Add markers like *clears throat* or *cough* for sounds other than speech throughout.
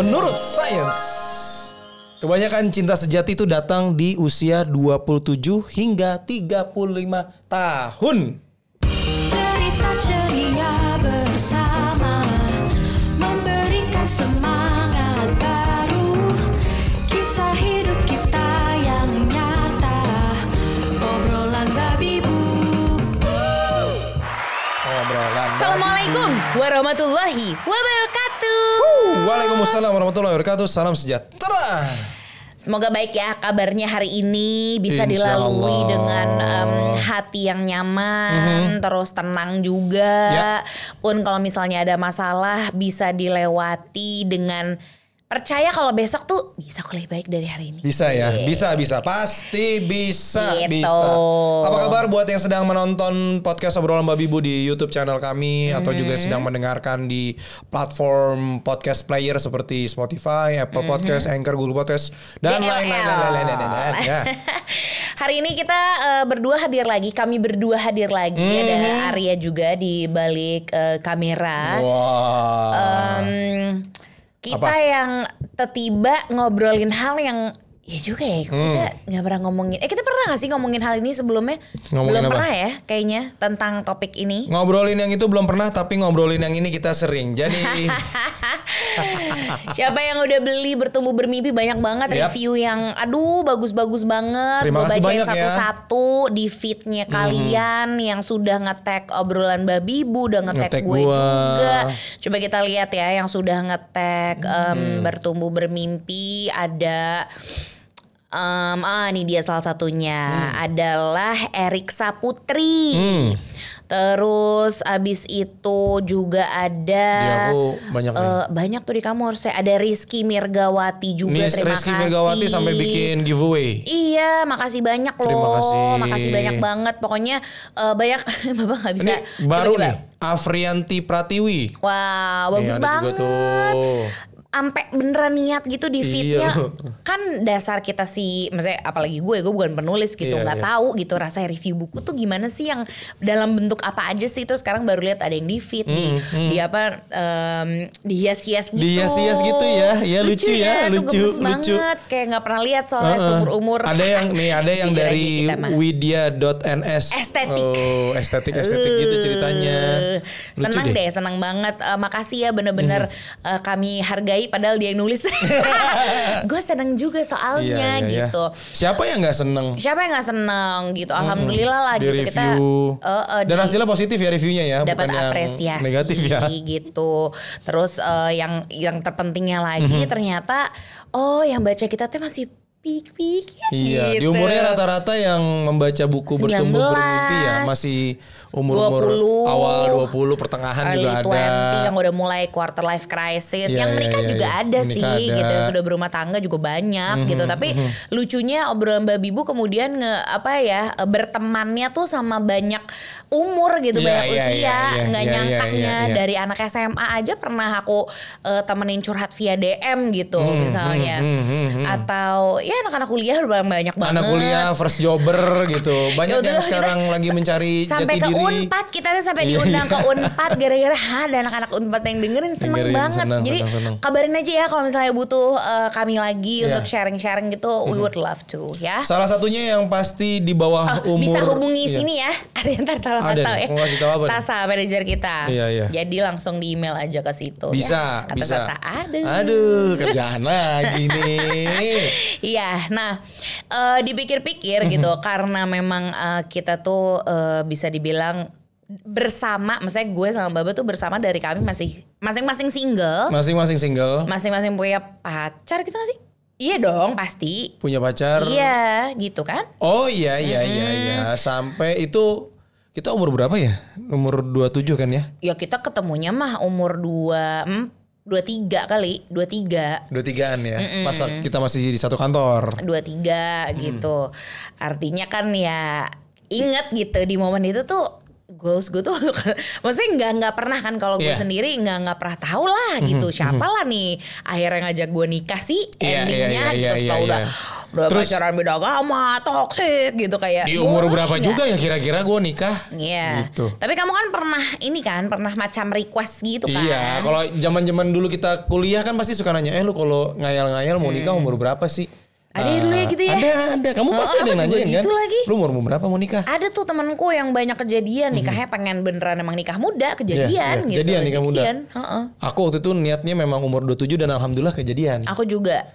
Menurut sains, kebanyakan cinta sejati itu datang di usia 27 hingga 35 tahun. Cerita ceria bersama Memberikan semangat baru Kisah hidup kita yang nyata Obrolan babi bu Obrolan. Assalamualaikum warahmatullahi wabarakatuh. Waalaikumsalam warahmatullahi wabarakatuh. Salam sejahtera. Semoga baik ya kabarnya hari ini bisa Insya dilalui Allah. dengan em, hati yang nyaman, terus tenang juga. Ya. Pun kalau misalnya ada masalah bisa dilewati dengan percaya kalau besok tuh bisa kok lebih baik dari hari ini. Bisa ya, Iya. bisa bisa, pasti bisa Gitu. bisa. Apa kabar buat yang sedang menonton podcast obrolan babi bu di YouTube channel kami atau juga Mm-hmm. sedang mendengarkan di platform podcast player seperti Spotify, Apple Mm-hmm. Podcast, Anchor, Google Podcast dan lain-lain. Ya. Hari ini kita eh, berdua hadir lagi, kami berdua hadir lagi. Mm-hmm. Ada Arya juga di balik eh, kamera. Wah. Em, kita Apa? yang tiba ngobrolin hal yang ya juga ya kita nggak pernah ngomongin eh kita pernah gak sih ngomongin hal ini sebelumnya Ngomongin belum apa? pernah ya kayaknya tentang topik ini Ngobrolin yang itu belum pernah tapi ngobrolin yang ini kita sering. Jadi *laughs* siapa yang udah beli bertumbuh bermimpi banyak banget Yap. review yang aduh bagus-bagus banget Terima kasih bacain banyak ya. satu-satu di feednya kalian yang sudah nge-tag obrolan babi bu udah nge-tag Nge-tag gue gua. juga coba kita lihat ya yang sudah nge-tag em, bertumbuh bermimpi ada em, ah ini dia salah satunya adalah Erik Saputri terus abis itu juga ada Dia aku banyak nih. Eh, banyak tuh di kamu harusnya ada Rizky Mirgawati juga Nih terima Rizky kasih Mirgawati sampai bikin giveaway. Iya, makasih banyak loh. Terima kasih. Makasih banyak banget. Pokoknya eh, banyak *laughs* Bapak nggak bisa. Ini baru Coba-coba. nih Afrianti Pratiwi. Wow, Nih, bagus juga banget. tuh. Ampe beneran niat gitu di feednya. Iya. *laughs* Kan dasar kita sih, maksudnya apalagi gue, gue bukan penulis gitu, Iya, nggak iya. tahu gitu rasanya review buku tuh gimana sih yang dalam bentuk apa aja sih. Terus sekarang baru lihat ada yang di feed di di apa em, dihias-hias gitu. Dihias-hias gitu ya. Iya, lucu ya, Itu lucu, gemes lucu. banget. Kayak nggak pernah lihat soalnya Heeh. seumur umur. Ada yang nih, *laughs* ada yang dari widya.ns. Estetik. Oh, estetik estetik gitu ceritanya. Lucu senang deh. senang banget. Eh, makasih ya bener-bener eh, kami hargai padahal dia yang nulis. *laughs* gue seneng juga soalnya Iya, iya, iya. gitu. Siapa yang nggak seneng? Siapa yang nggak seneng gitu? Alhamdulillah lah di gitu kita review. eh, eh, Dan di- hasilnya positif ya reviewnya ya, dapat apresiasi negatif ya. gitu. Terus eh, yang yang terpentingnya lagi ternyata oh yang baca kita tuh masih pik-pik ya Iya, di gitu. umurnya rata-rata yang membaca buku bertumbuh 19, bermimpi ya masih umur-umur 20, awal 20 pertengahan early juga ada. 20 yang udah mulai quarter life crisis Iya, yang iya, menikah iya, juga iya. ada Menikah sih ada. Gitu yang sudah berumah tangga juga banyak gitu tapi lucunya obrolan babi bu kemudian nge apa ya bertemannya tuh sama banyak umur gitu Iya, banyak iya, usia iya, iya, nggak iya, nyangkanya iya, iya. dari anak SMA aja pernah aku eh, temenin curhat via DM gitu Hmm, misalnya atau ya anak-anak kuliah udah banyak banget Anak kuliah first jobber gitu. Banyak Ya udah yang sekarang kita lagi mencari sampai jati ke diri. Unpad kita tuh sampai diundang. Ke Unpad gara-gara "Hah, ada anak-anak Unpad yang dengerin seneng Dengerin, banget. seneng, Jadi seneng, seneng. kabarin aja ya kalau misalnya butuh eh, kami lagi Iya. untuk sharing-sharing gitu, we would love to ya. Salah satunya yang pasti di bawah Oh, umur. bisa hubungi Iya. sini ya. *laughs* Ada yang ntar tolong Ada kasih tahu ya. mau kasih tahu apa nih? Sasa manajer kita. Iya, iya. Jadi langsung di email aja ke situ Bisa, ya. Kata bisa. Sasa, aduh. Aduh, kerjaan *laughs* lagi nih. Iya, nah eh, dipikir-pikir gitu karena memang eh, kita tuh eh, bisa dibilang bersama, maksudnya gue sama Baba tuh bersama dari kami masih masing-masing single, Masing-masing single, masing-masing punya pacar gitu gak sih? Iya dong, pasti. punya pacar. Iya, gitu kan? Oh iya iya iya iya. Sampai itu kita umur berapa ya? Umur 27 kan ya? Ya kita ketemunya mah umur 2 23 kali, 23. 23-an ya. Masa kita masih di satu kantor. 23 gitu. Artinya kan ya inget gitu di momen itu tuh goals gue tuh *laughs* maksudnya nggak nggak pernah kan kalau gue Iya. sendiri nggak nggak pernah tahu lah gitu siapa lah nih akhirnya ngajak gue nikah sih Iya, iya, endingnya iya, gitu iya, setelah iya, udah iya. udah Terus- pacaran beda agama, toxic gitu kayak. Di umur berapa juga ya kira-kira gue nikah? Iya. Gitu. Tapi kamu kan pernah ini kan, pernah macam request gitu kan? Iya, kalau zaman-zaman dulu kita kuliah kan pasti suka nanya, eh lu kalau ngayal-ngayal mau nikah umur berapa sih? Ada dulu ya gitu ya? Ada, ada. Kamu Oh, pasti ada aku yang nanyain kan? gitu lagi. Lu umur berapa mau nikah? Ada tuh temanku yang banyak kejadian nikahnya pengen beneran emang nikah muda kejadian Iya, iya. gitu. Jadian nikah muda. Jadian, heeh. Aku waktu itu niatnya memang umur 27 dan alhamdulillah kejadian. Aku juga.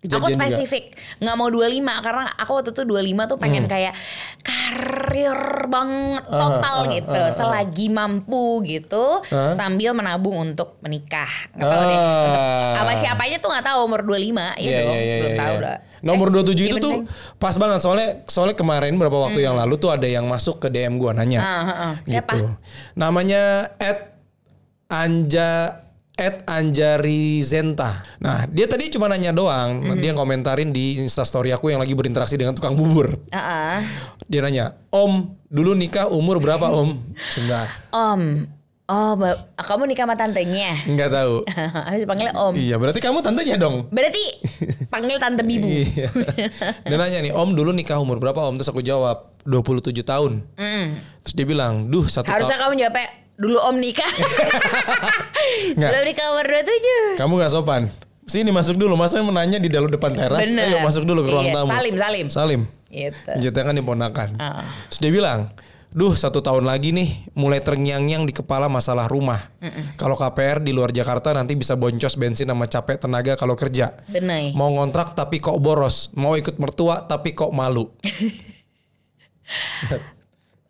Kejadian aku spesifik nggak mau 25 karena aku waktu itu 25 tuh pengen kayak karir banget Hmm. Total ah, gitu ah, ah. selagi mampu gitu Ah. sambil menabung untuk menikah nggak tahu deh Ah. untuk sama siapanya tuh nggak tahu umur 25 ya Iya, dong iya, iya, belum iya, tahu iya. dah Nomor Eh, 27 iya itu tuh pas banget soalnya soalnya kemarin beberapa waktu yang lalu tuh ada yang masuk ke DM gua nanya. Ah, ah. Siapa? Gitu. Namanya Ed Anja Ed Anjari Zenta. Nah, dia tadi cuma nanya doang. Dia komentarin di Instastory aku yang lagi berinteraksi dengan tukang bubur. Ah. Dia nanya, Om, dulu nikah umur berapa Om? Sebentar. om oh kamu nikah sama tantenya Enggak tahu. *laughs* habis panggilnya om Iya, berarti kamu tantenya dong. berarti panggil tante bibu *laughs* Iya. Dia nanya nih, Om dulu nikah umur berapa Om? Terus aku jawab, 27 tahun. Mm. Terus dia bilang, duh satu harusnya tahun. kamu jawabnya dulu om nikah *laughs* umur 27 Kamu gak sopan. Sini masuk dulu. Masa menanya di dalam depan teras. Bener. Ayo masuk dulu ke ruang Iya, tamu. salim, salim. Salim. gitu Kita kan diponakan. Ah. Terus dia bilang, duh satu tahun lagi nih mulai terngiang-ngiang di kepala masalah rumah. Kalau KPR di luar Jakarta nanti bisa boncos bensin sama capek tenaga kalau kerja. Bener. Mau ngontrak tapi kok boros. Mau ikut mertua tapi kok malu. *laughs*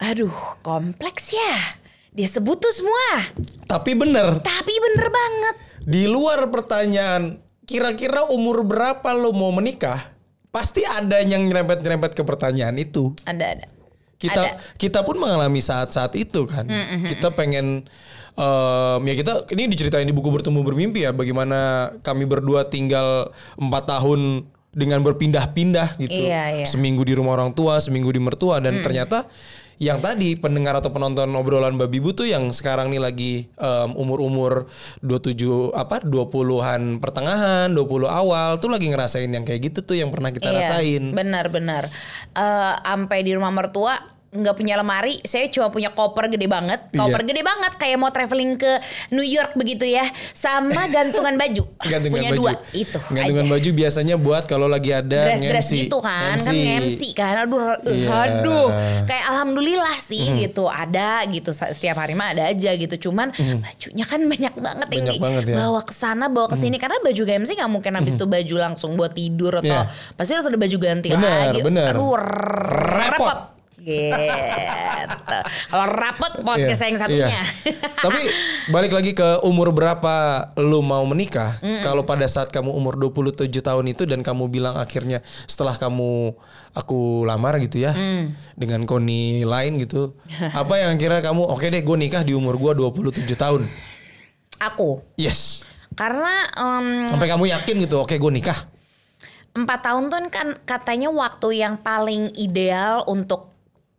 Aduh, kompleks ya. Dia sebut tuh semua. tapi bener, Tapi bener banget. di luar pertanyaan, kira-kira umur berapa lo mau menikah? Pasti ada yang nyerempet-nyerempet ke pertanyaan itu. Ada ada. kita Ada. kita pun mengalami saat-saat itu kan kita pengen em, ya kita ini diceritain di buku bertemu bermimpi ya bagaimana kami berdua tinggal empat tahun dengan berpindah-pindah gitu Iya, iya. seminggu di rumah orang tua seminggu di mertua dan ternyata yang tadi pendengar atau penonton obrolan babi bu tuh yang sekarang nih lagi em, umur-umur 27 apa 20-an pertengahan 20 awal tuh lagi ngerasain yang kayak gitu tuh yang pernah kita rasain Benar benar. Eh, Sampai di rumah mertua nggak punya lemari, saya cuma punya koper gede banget, Iya. koper gede banget kayak mau traveling ke New York begitu ya, sama gantungan baju. *laughs* gantungan punya baju. dua itu. Gantungan aja. baju biasanya buat kalau lagi ada dress-dress nge-MC. gitu kan kan MC kan aduh Iya. aduh kayak alhamdulillah sih gitu ada gitu setiap hari mah ada aja gitu cuman bajunya kan banyak banget Banyak ini banget ya. bawa ke sana bawa ke sini karena baju MC nggak mungkin habis itu baju langsung buat tidur atau Iya. pasti harus ada baju ganti Bener, lagi bener. aduh Repot. repot gitu kalau rapot podcast Iya, yang satunya iya. Tapi balik lagi ke umur berapa lu mau menikah? Kalau pada saat kamu umur 27 tahun itu dan kamu bilang akhirnya setelah kamu aku lamar gitu ya dengan koni lain gitu. *laughs* apa yang kira kamu oke deh gue nikah di umur gua 27 tahun. aku Yes. karena em, Sampai kamu yakin gitu oke gue nikah. empat tahun tuh kan katanya waktu yang paling ideal untuk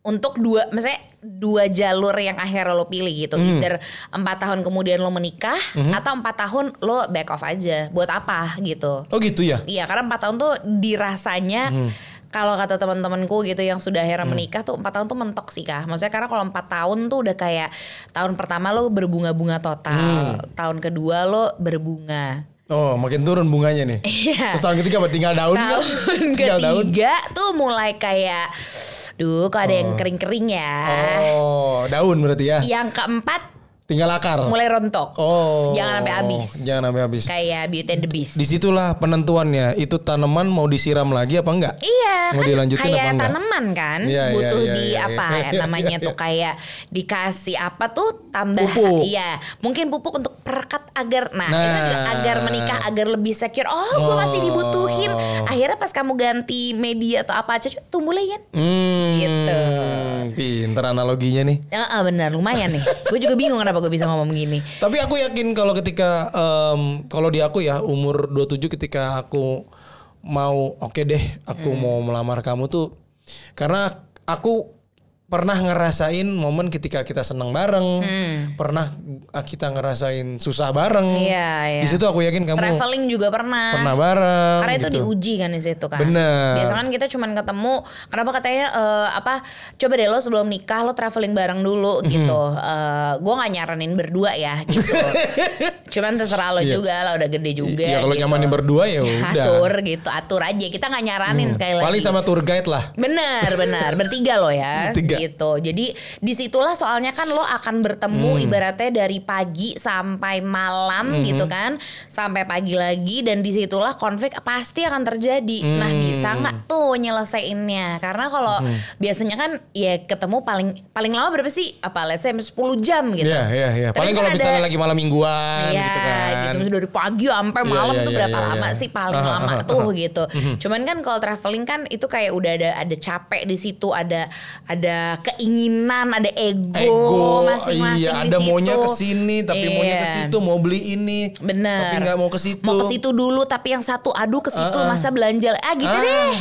untuk dua misalnya dua jalur yang akhirnya lo pilih gitu Hmm. either empat tahun kemudian lo menikah atau empat tahun lo back off aja buat apa gitu Oh gitu ya. iya karena empat tahun tuh dirasanya Hmm. kalau kata teman-temanku gitu yang sudah akhirnya menikah tuh empat tahun tuh mentok sih kah maksudnya karena kalau empat tahun tuh udah kayak tahun pertama lo berbunga-bunga total Hmm. tahun kedua lo berbunga Oh makin turun bunganya nih. Iya. Terus tahun ketiga apa tinggal daun? kan? tahun daun. ketiga tuh mulai kayak duh kok ada yang kering-kering ya Oh daun berarti ya. yang keempat Tinggal akar. mulai rontok Oh. jangan sampai habis Jangan sampai habis. kayak Beauty and the Beast Di situlah penentuannya. Itu tanaman mau disiram lagi apa enggak? Iya, Mau kan dilanjutin kayak apa enggak? tanaman kan, Iya, iya, butuh iya, di iya, apa iya, iya, namanya iya, tuh kayak dikasih apa tuh tambah, Pupuk. iya, mungkin pupuk untuk perekat agar, nah, itu Nah. juga agar menikah agar lebih secure. Oh, gue masih Oh. dibutuhin. Akhirnya pas kamu ganti media atau apa aja, tumbuh lagi kan? Hmm, Gitu. Pinter analoginya nih. Ah, benar, lumayan nih. gue juga bingung kenapa gue bisa ngomong gini. Tapi aku yakin kalau ketika em, kalau di aku ya umur 27 ketika aku mau oke deh aku Hmm. mau melamar kamu tuh karena aku pernah ngerasain momen ketika kita seneng bareng, Hmm. pernah uh, kita ngerasain susah bareng. Iya, iya. Di situ aku yakin kamu Traveling juga pernah. pernah bareng. Karena itu gitu. diuji kan di situ kan. Bener. Biasanya kan kita cuman ketemu. Kenapa katanya eh, apa? Coba deh lo sebelum nikah lo traveling bareng dulu Mhm. gitu. Eh, gue nggak nyaranin berdua ya *laughs* gitu. cuman terserah lo Iya. juga lah udah gede juga. Iya kalau gitu. nyamanin berdua ya *laughs* udah. Hmm. Atur gitu, atur aja. Kita nggak nyaranin sekali lagi. Paling sama tour guide lah. Benar, benar. Bertiga loh ya. *laughs* Bertiga. Gitu. Jadi di situlah soalnya kan lo akan bertemu Hmm. ibaratnya dari pagi sampai malam gitu kan. Sampai pagi lagi dan di situlah konflik pasti akan terjadi. Nah Hmm. bisa nggak tuh nyelesainnya? Karena kalau biasanya kan ya ketemu paling paling lama berapa sih? Apa let's say 10 jam gitu. Iya iya iya. Paling kan kalau ada- misalnya lagi malam mingguan Iya, gitu kan. gitu. Dari pagi sampai Iya, malam tuh iya, berapa lama sih paling Aha, lama aha, tuh aha. gitu. Cuman kan kalau traveling kan itu kayak udah ada ada capek di situ, ada ada keinginan, ada ego, Ego, masing-masing iya di ada maunya ke sini tapi maunya ke situ mau beli ini Bener. tapi nggak mau ke situ Mau ke situ dulu tapi yang satu aduh ke situ Ah, ah. masa belanja ah gitu Ah. deh.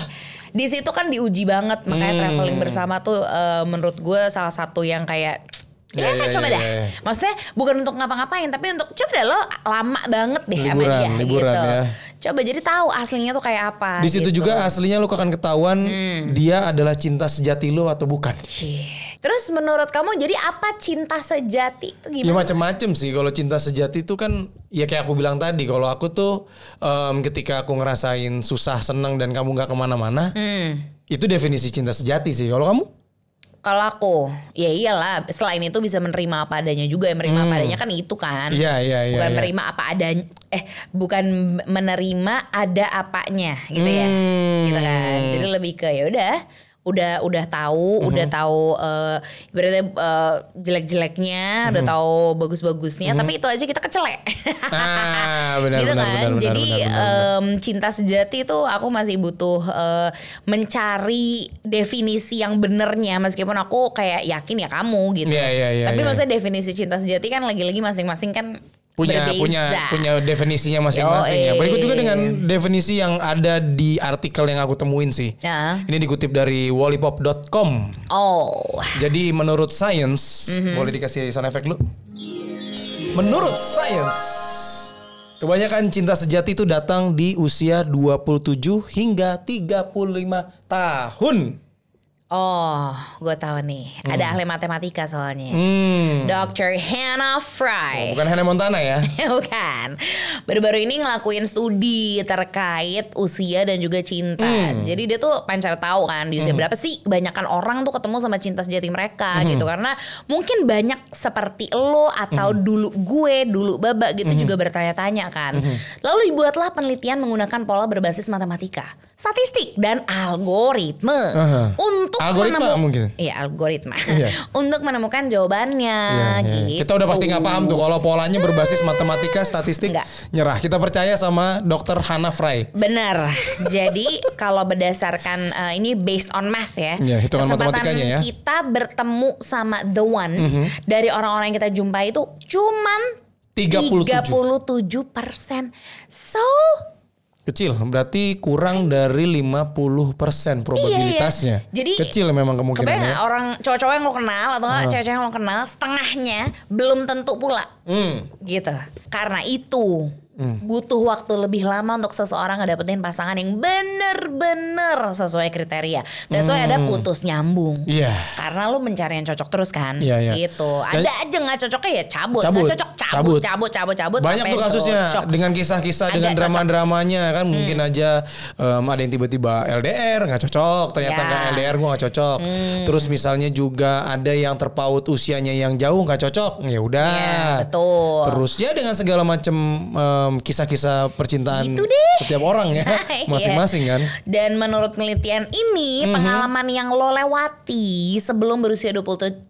Di situ kan diuji banget makanya Hmm. traveling bersama tuh eh, menurut gue salah satu yang kayak Ya, Iya, iya, coba iya, dah. iya. Maksudnya bukan untuk ngapa-ngapain, tapi untuk coba dah lo lama banget deh sama Liburan, dia liburan gitu. ya. Coba jadi tahu aslinya tuh kayak apa. di situ gitu. juga aslinya lu akan ketahuan Hmm. dia adalah cinta sejati lu atau bukan Cie. Terus menurut kamu jadi apa cinta sejati itu Ya gimana? macam-macam sih kalau cinta sejati itu kan ya kayak aku bilang tadi kalau aku tuh em, ketika aku ngerasain susah senang dan kamu nggak ke mana-mana Hmm. itu definisi cinta sejati sih kalau kamu Kalau aku, ya iyalah. Selain itu bisa menerima apa adanya juga. Yang menerima apa adanya kan itu kan. Hmm. Iya, iya, iya, Bukan iya. menerima apa adanya. Eh, bukan menerima ada apanya gitu ya. Hmm. Gitu kan. Jadi lebih ke ya udah udah udah tahu, udah Hmm. tahu eh ibaratnya eh, jelek-jeleknya, udah Hmm. tahu bagus-bagusnya, tapi itu aja kita kecelek. ah *laughs* benar gitu benar, kan. benar benar Jadi benar, benar, benar. em, cinta sejati itu aku masih butuh eh, mencari definisi yang benernya meskipun aku kayak yakin ya kamu gitu. Iya, iya, iya, Tapi iya. maksudnya definisi cinta sejati kan lagi-lagi masing-masing kan punya berbeza. punya punya definisinya masing-masing ya. Berikut juga dengan definisi yang ada di artikel yang aku temuin sih. Ya. Ini dikutip dari wallipop.com. Oh. Jadi menurut sains, boleh dikasih sound effect lu? Menurut sains, kebanyakan cinta sejati itu datang di usia 27 hingga 35 tahun. Oh, gue tahu nih. Ada ahli matematika soalnya. Hmm. Dr. Hannah Fry. Bukan Hannah Montana ya. *laughs* Bukan. Baru-baru ini ngelakuin studi terkait usia dan juga cinta. Hmm. Jadi dia tuh pengen cari tahu kan di usia berapa sih kebanyakan orang tuh ketemu sama cinta sejati mereka Hmm. gitu. Karena mungkin banyak seperti lo atau dulu gue, dulu Baba gitu Hmm. juga bertanya-tanya kan. Lalu dibuatlah penelitian menggunakan pola berbasis matematika, statistik dan algoritma Aha. untuk Algoritma menemu- mungkin? Iya, algoritma. Iya. *laughs* untuk menemukan jawabannya Iya, iya. gitu. Kita udah pasti nggak paham tuh kalau polanya berbasis matematika, statistik, Enggak. nyerah. Kita percaya sama Dr. Hannah Fry. Benar. Jadi *laughs* kalau berdasarkan uh, ini based on math ya. Ya, hitungan kesempatan matematikanya ya. Kita bertemu sama the one dari orang-orang yang kita jumpai itu cuman 37. 37 persen. So Kecil, berarti kurang dari 50% probabilitasnya. Iya, iya. Jadi kecil memang kebayang kemungkinannya. orang cowok-cowok yang lo kenal atau nggak cewek-cewek yang lo kenal setengahnya belum tentu pula Hmm. gitu. Karena itu butuh waktu lebih lama untuk seseorang ngedapetin pasangan yang bener-bener sesuai kriteria. That's why ada putus nyambung. Hmm. Iya. Karena lu mencari yang cocok terus kan. Iya, iya. Gitu. Dan- Ada aja nggak cocoknya ya cabut. Cabut. Cocok cabut, Cabut. cabut, cabut, cabut. Banyak tuh kasusnya cocok. dengan kisah-kisah dengan drama-dramanya kan mungkin aja em, ada yang tiba-tiba LDR nggak cocok ternyata Ya. nggak LDR gua nggak cocok terus misalnya juga ada yang terpaut usianya yang jauh nggak cocok ya udah Iya, betul. terus ya dengan segala macam em, kisah-kisah percintaan Gitu deh. setiap orang ya *laughs* Iya. masing-masing kan Dan menurut penelitian ini, Mhm. pengalaman yang lo lewati sebelum berusia 20,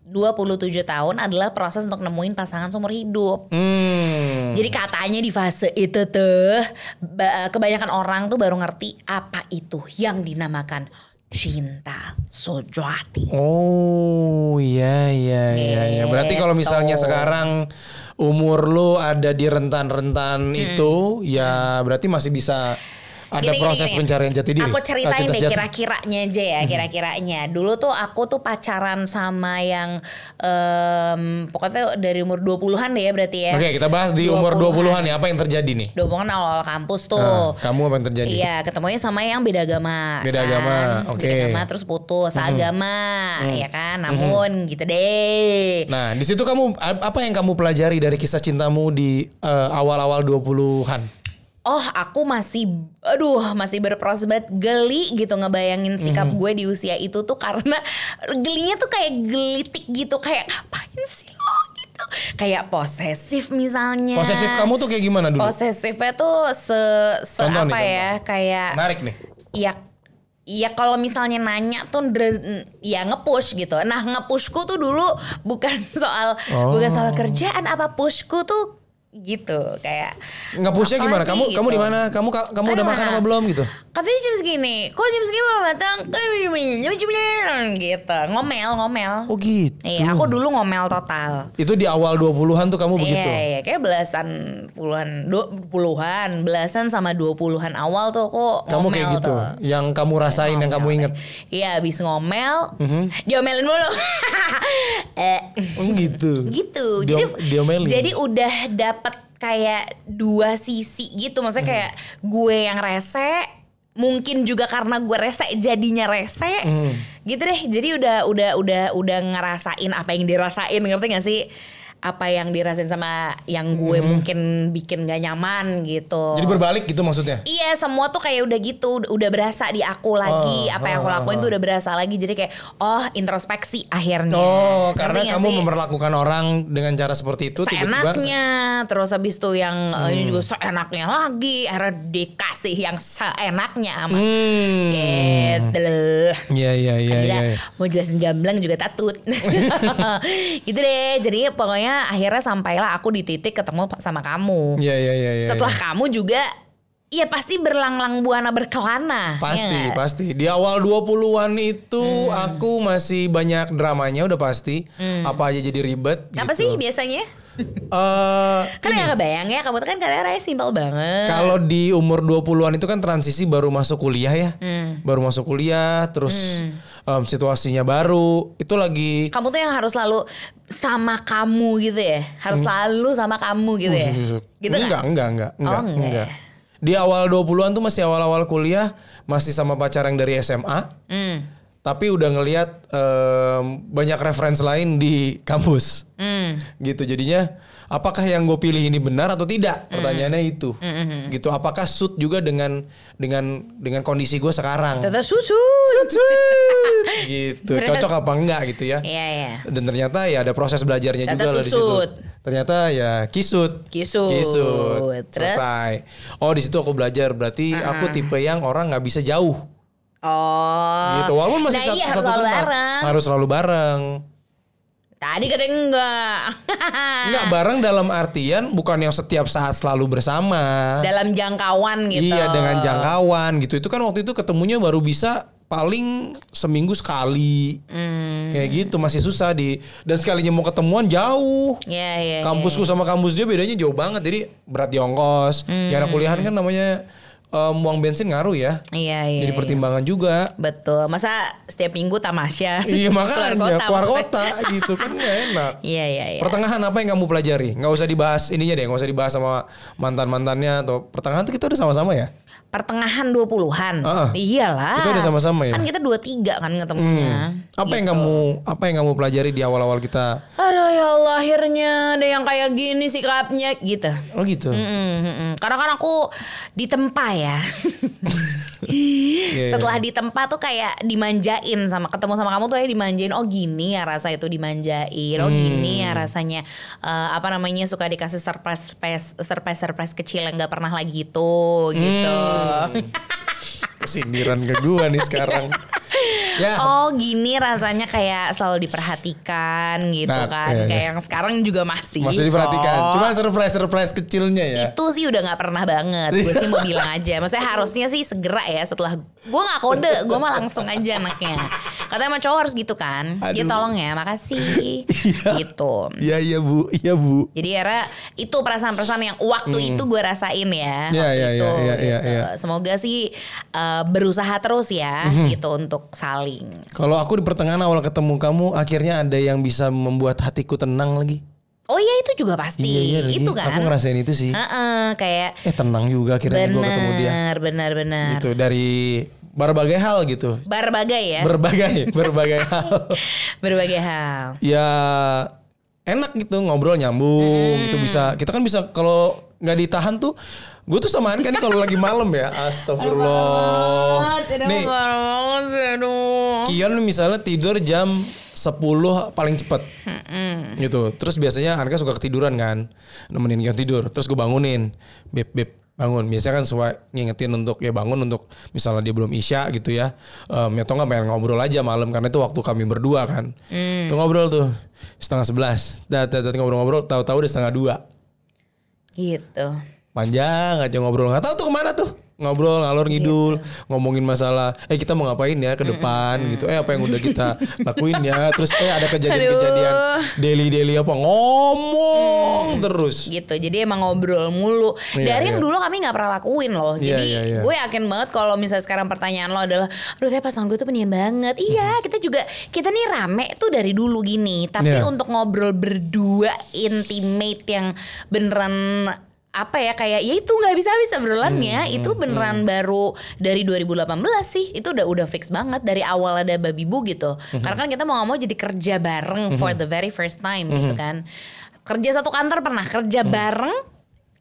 27 tahun adalah proses untuk nemuin pasangan seumur hidup. hmm. Jadi katanya di fase itu tuh ba- kebanyakan orang tuh baru ngerti apa itu yang dinamakan cinta sejati. Oh iya iya iya iya. Berarti kalau misalnya Gitu. sekarang umur lu ada di rentan-rentan Hmm. itu ya berarti masih bisa Ada Gini, proses gini. pencarian jati diri. Aku ceritain deh kira-kiranya aja ya, kira-kiranya. Dulu tuh aku tuh pacaran sama yang em, pokoknya dari umur 20-an deh ya berarti ya. Oke, kita bahas di umur 20-an ya. Apa yang terjadi nih? 20-an awal kampus tuh. Nah, kamu apa yang terjadi? Iya, ketemunya sama yang beda agama. Beda kan. agama, oke. Beda agama terus putus agama, ya kan. Namun gitu deh. Nah, di situ kamu apa yang kamu pelajari dari kisah cintamu di eh, awal-awal 20-an? Oh, aku masih, aduh, masih berproses banget geli gitu ngebayangin sikap Mhm. gue di usia itu tuh karena *laughs* gelinya tuh kayak gelitik gitu, kayak ngapain sih lo gitu, kayak posesif misalnya. Posesif kamu tuh kayak gimana dulu? Posesifnya tuh se, se Contoh nih, apa contoh. ya, kayak Menarik nih. ya Ya kalau misalnya nanya tuh ya ngepush gitu. Nah ngepushku tuh dulu bukan *laughs* soal Oh. bukan soal kerjaan apa pushku tuh gitu kayak Nge-pushnya apaan gimana? Kamu kamu gitu. di mana? Kamu ka- kamu udah makan apa belum gitu? Katanya jam segini, kok jam segini belum datang? Gitu. Ngomel, ngomel. Oh gitu. Iya, aku dulu ngomel total. Itu di awal 20-an tuh kamu begitu. Iya, iya, kayak belasan puluhan, du- puluhan, belasan sama dua puluhan awal tuh kok Kamu ngomel kayak gitu. tuh. Yang kamu rasain, yang kamu inget. Iya, habis ngomel, Mhm. diomelin mulu. eh, gitu. *laughs* gitu. Jadi diomelin. jadi udah dapet kayak dua sisi gitu. Maksudnya Hmm. kayak gue yang rese, mungkin juga karena gue rese jadinya rese. Hmm. Gitu deh. Jadi udah udah udah udah ngerasain apa yang dirasain, ngerti gak sih? Apa yang dirasain sama yang gue mungkin bikin gak nyaman gitu. Hmm. Jadi berbalik gitu maksudnya. Iya semua tuh kayak udah gitu Udah berasa di aku lagi Oh, Apa yang aku oh, lakuin oh. tuh udah berasa lagi Jadi kayak Oh introspeksi akhirnya Oh, karena kamu sih? memperlakukan orang dengan cara seperti itu tiba-tiba Seenaknya Terus habis tuh yang eh, Ini Hmm. juga seenaknya lagi Akhirnya dikasih yang seenaknya sama Hmm. Gitu loh Iya iya iya iya. iya. mau jelasin gamblang juga tatut *laughs* gitu deh jadi pokoknya akhirnya sampailah aku di titik ketemu sama kamu Iya iya iya iya. setelah iya. kamu juga ya pasti berlang-lang buana berkelana ya Pasti, nggak? pasti. Di awal 20-an itu Hmm. aku masih banyak dramanya udah pasti. Apa aja jadi ribet apa gitu. sih biasanya Eh, kan ini, nggak kebayang ya kamu kan katanya raya simpel banget kalau di umur 20-an itu kan transisi baru masuk kuliah ya. Hmm. Baru masuk kuliah, terus em, situasinya baru. Itu lagi kamu tuh yang harus selalu sama kamu gitu ya harus selalu sama kamu gitu ya gitu Hmm. enggak, kan? enggak, enggak, enggak, Oh, enggak enggak. Di awal 20-an tuh masih awal-awal kuliah, masih sama pacar yang dari SMA. hmm. Tapi udah ngelihat em, banyak referensi lain di kampus. Hmm. gitu jadinya apakah yang gue pilih ini benar atau tidak? Pertanyaannya itu. Hmm, gitu. Apakah suit juga dengan dengan dengan kondisi gue sekarang? Tetap susu Suit, *laughs* gitu. Terus? cocok apa enggak gitu ya? Iya iya. Dan ternyata ya ada proses belajarnya Ternyata juga loh di situ. ternyata ya kisut Kisut. kisut Terus? selesai. Oh di situ aku belajar. Berarti aku tipe yang orang nggak bisa jauh. Oh. Gitu. Walaupun masih nah, satu, iya, satu selalu bareng. Harus selalu bareng tadi katanya enggak Enggak bareng dalam artian bukan yang setiap saat selalu bersama. dalam jangkauan gitu Iya dengan jangkauan gitu. Itu kan waktu itu ketemunya baru bisa paling seminggu sekali. Hmm. Kayak gitu masih susah di dan sekalinya mau ketemuan jauh. Iya iya. iya. Kampusku sama kampus dia bedanya jauh banget. Jadi berat di ongkos. Hmm. Ya kuliahan kan namanya em, uang bensin ngaruh ya. Iya iya. Jadi iya. pertimbangan juga. Betul. Masa setiap minggu tamasya? iya *laughs* makanya keluar maksudnya. kota gitu kan gak enak. *laughs* Iya iya iya. Pertengahan apa yang kamu pelajari? Nggak usah dibahas ininya deh, nggak usah dibahas sama mantan-mantannya atau pertengahan tuh kita udah sama-sama ya? Pertengahan 20-an. Heeh. Iyalah. Kita udah sama-sama ya? Kan kita 23 kan ketemunya. Apa yang Gitu. kamu apa yang kamu pelajari di awal-awal kita? Aduh ya Allah akhirnya ada yang kayak gini sikapnya gitu. Oh gitu. Mm-mm, mm-mm. Karena kan aku ditempa ya. *laughs* *laughs* Iya, iya. Setelah ditempa tuh kayak dimanjain sama ketemu sama kamu tuh kayak dimanjain. Oh gini ya rasa itu dimanjain. Oh gini ya rasanya eh, apa namanya suka dikasih surprise surprise surprise surprise kecil yang nggak pernah lagi itu gitu. Uh, *laughs* Sindiran ke gua nih sekarang. Ya. Oh gini rasanya kayak selalu diperhatikan gitu Nah, kan. iya, iya. Kayak yang sekarang juga masih. Masih diperhatikan. kok. Cuma surprise-surprise kecilnya ya. itu sih udah nggak pernah banget. Gue sih mau *laughs* bilang aja. Maksudnya harusnya sih segera ya setelah gue nggak kode, gue mah langsung aja anaknya. Katanya sama cowok harus gitu kan. Ya Aduh. tolong ya, makasih. Iya. gitu. Iya iya Bu, iya Bu. Jadi era itu perasaan-perasaan yang waktu itu gue rasain ya. Iya, iya, iya, iya, iya, gitu. iya. Semoga sih uh, berusaha terus ya gitu untuk saling. Kalau aku di pertengahan awal ketemu kamu, akhirnya ada yang bisa membuat hatiku tenang lagi. Oh iya itu juga pasti. lagi. itu kan. Aku ngerasain itu sih. Heeh, kayak Eh tenang juga akhirnya gue ketemu dia. benar benar benar. Gitu dari berbagai hal gitu. Berbagai ya. Berbagai, *laughs* berbagai hal. berbagai hal. Ya enak gitu ngobrol nyambung Hmm. gitu bisa kita kan bisa kalau nggak ditahan tuh gue tuh sama Anka nih kalau lagi malam ya. Astagfirullah. Nih. Kion misalnya tidur jam 10 paling cepet. Gitu. Terus biasanya Anka suka ketiduran kan. Nemenin Kion tidur. Terus gue bangunin. Beb beb bangun. Biasanya kan suka ngingetin untuk ya bangun untuk misalnya dia belum isya gitu ya. Um, ya atau nggak pengen ngobrol aja malam karena itu waktu kami berdua kan. Tuh ngobrol tuh. Setengah sebelas. Dat dat ngobrol-ngobrol. Tahu-tahu udah setengah dua. Gitu. Panjang aja ngobrol. Nggak tahu tuh ke mana tuh. Ngobrol ngalor ngidul ngomongin masalah eh kita mau ngapain ya ke depan? Gitu. Eh apa yang udah kita lakuin ya? Terus eh ada kejadian-kejadian daily daily apa? Ngomong terus. Gitu. Jadi emang ngobrol mulu. Iya, dari yang dulu kami nggak pernah lakuin loh. Iya, jadi iya, iya. gue yakin banget kalau misalnya sekarang pertanyaan lo adalah aduh tapi pasangan gue tuh pendiam banget. Iya kita juga kita nih rame tuh dari dulu gini. Tapi Iya. untuk ngobrol berdua intimate yang beneran apa ya kayak ya itu nggak bisa habis obrolannya Hmm, itu beneran baru dari 2018 sih. Itu udah udah fix banget. Dari awal ada babi bu gitu. Hmm. karena kan kita mau nggak mau jadi kerja bareng for the very first time Hmm. gitu kan. Kerja satu kantor pernah. Kerja bareng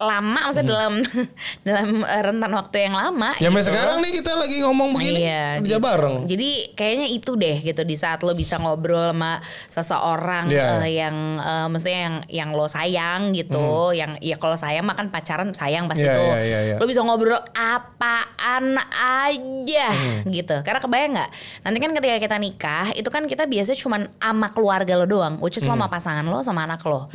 lama maksudnya dalam *laughs* dalam eh, rentan waktu yang lama ya gitu. sekarang nih kita lagi ngomong begini Iya, kerja gitu. bareng Jadi kayaknya itu deh gitu di saat lo bisa ngobrol sama seseorang Iya. eh, yang eh, maksudnya yang yang lo sayang gitu, yang ya kalau sayang mah kan pacaran sayang pasti Hmm. Iya, tuh. iya, iya, iya. Lo bisa ngobrol apaan aja Hmm. gitu. Karena kebayang nggak? Nanti kan ketika kita nikah itu kan kita biasa cuman sama keluarga lo doang, which is lo Hmm. sama pasangan lo sama anak lo.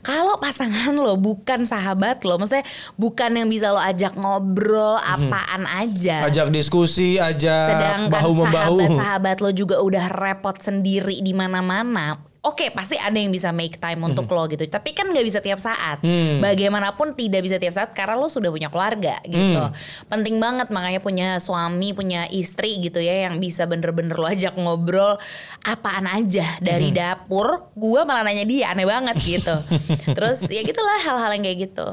Kalau pasangan lo bukan sahabat lo, maksudnya bukan yang bisa lo ajak ngobrol apaan aja. Hmm. ajak diskusi ajak Sedangkan bahu membahu sahabat-sahabat lo juga udah repot sendiri di mana-mana. Oke, pasti ada yang bisa make time untuk Hmm. lo gitu. Tapi kan nggak bisa tiap saat. Bagaimanapun tidak bisa tiap saat karena lo sudah punya keluarga gitu. Hmm. Penting banget makanya punya suami, punya istri gitu ya yang bisa bener-bener lo ajak ngobrol apaan aja dari Hmm. dapur. Gua malah nanya dia aneh banget gitu. *laughs* Terus ya gitulah hal-hal yang kayak gitu.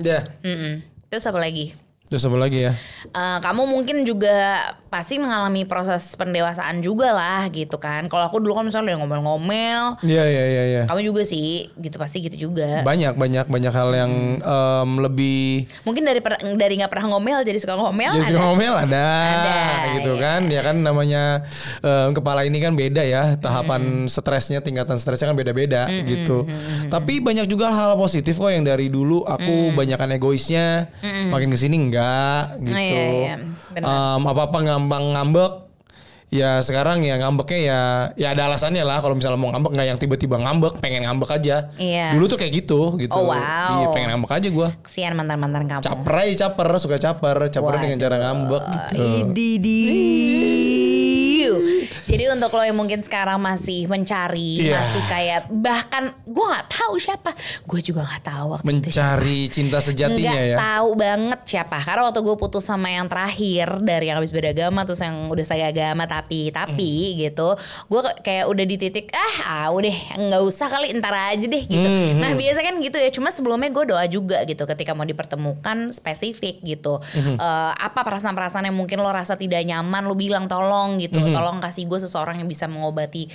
Ya Mm-mm. Terus apa lagi? Terus apa lagi ya Eh, kamu mungkin juga pasti mengalami proses pendewasaan juga lah gitu kan. Kalau aku dulu kan misalnya udah ngomel-ngomel, Iya iya iya iya. kamu juga sih gitu pasti gitu juga. Banyak banyak banyak hal yang em, lebih Mungkin dari per- dari nggak pernah ngomel jadi suka ngomel jadi ada. suka ngomel ada, Ada, gitu iya. kan. Ya kan namanya em, kepala ini kan beda ya, tahapan stresnya, tingkatan stresnya kan beda-beda gitu. Tapi banyak juga hal positif kok yang dari dulu aku banyakan egoisnya, makin ke sini enggak gitu. iya, iya. Benar. Em, apa-apa gampang ngambek Ya sekarang ya ngambeknya ya ya ada alasannya lah kalau misalnya mau ngambek nggak yang tiba-tiba ngambek pengen ngambek aja. Iya. Dulu tuh kayak gitu gitu. Oh, wow. Iya pengen ngambek aja gua. Kesian mantan-mantan kamu. Caper aja caper, suka caper, caper dengan cara ngambek gitu. Ididiu. Jadi untuk lo yang mungkin sekarang masih mencari, Iya. masih kayak bahkan gue nggak tahu siapa, gue juga nggak tahu waktu itu siapa. Mencari cinta sejatinya Nggak ya. tahu banget siapa karena waktu gue putus sama yang terakhir dari yang habis beda agama terus yang udah saya agama tapi tapi Hmm. gitu gue kayak udah di titik ah ah udah nggak usah kali ntar aja deh gitu Hmm, nah biasa kan gitu ya cuma sebelumnya gue doa juga gitu ketika mau dipertemukan spesifik gitu Hmm. Eh, apa perasaan-perasaan yang mungkin lo rasa tidak nyaman lo bilang tolong gitu Hmm. tolong kasih gue seseorang yang bisa mengobati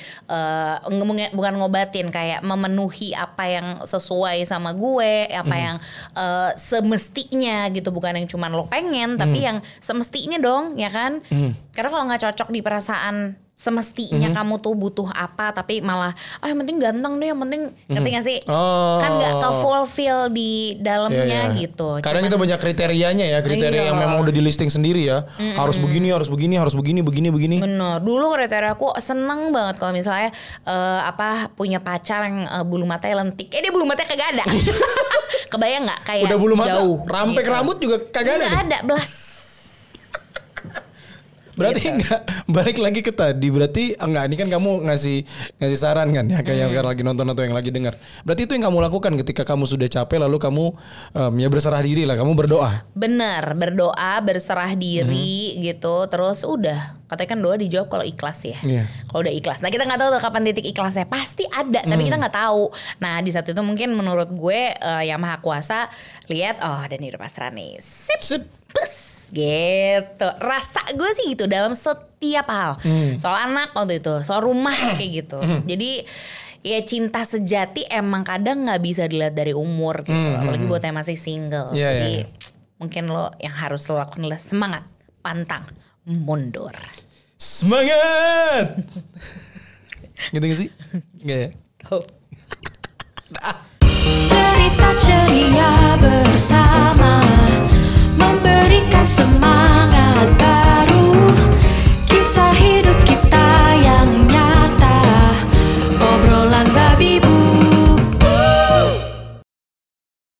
nge- bukan ngobatin kayak memenuhi apa yang sesuai sama gue apa Hmm. yang eh, semestinya gitu bukan yang cuman lo pengen Hmm. tapi yang semestinya dong ya kan karena kalau nggak cocok di perasaan semestinya Mhm. kamu tuh butuh apa tapi malah ah yang penting ganteng deh yang penting ngerti gak sih Oh. kan nggak ke fulfill di dalamnya Iya, iya. gitu Kadang Cuman- itu banyak kriterianya ya, kriteria Iya. yang memang udah di listing sendiri ya. Harus begini, harus begini, harus begini, begini, begini. Bener, dulu kriteria aku seneng banget kalau misalnya eh, apa punya pacar yang eh, bulu matanya lentik. Eh dia bulu matanya kagak ada. *laughs* Kebayang nggak kayak Udah bulu mata, jauh, rampek gitu. rambut juga kagak ada. Ada, belas. Berarti Gitu. enggak balik lagi ke tadi. Berarti enggak ini kan kamu ngasih ngasih saran kan ya kayak yang sekarang lagi nonton atau yang lagi dengar. Berarti itu yang kamu lakukan ketika kamu sudah capek lalu kamu em, ya berserah diri lah, kamu berdoa. Bener, berdoa, berserah diri Mhm. gitu, terus udah. Katanya kan doa dijawab kalau ikhlas ya. Iya. Kalau udah ikhlas. Nah kita nggak tahu tuh kapan titik ikhlasnya. Pasti ada, tapi kita nggak tahu. Nah di saat itu mungkin menurut gue eh, yang maha kuasa lihat, oh udah pasrah nih. Sip, Sip. pus gitu rasa gue sih gitu dalam setiap hal Hmm. soal anak waktu itu soal rumah *clears throat* kayak gitu jadi ya cinta sejati emang kadang nggak bisa dilihat dari umur gitu apalagi buat yang masih single Hmm, Iya, jadi iya. mungkin lo yang harus lo lakukan adalah semangat pantang mundur Semangat. *laughs* gitu gak sih? Enggak ya? *laughs* Cerita ceria bersama memberikan semangat baru. Kisah hidup kita yang nyata. Obrolan babi bu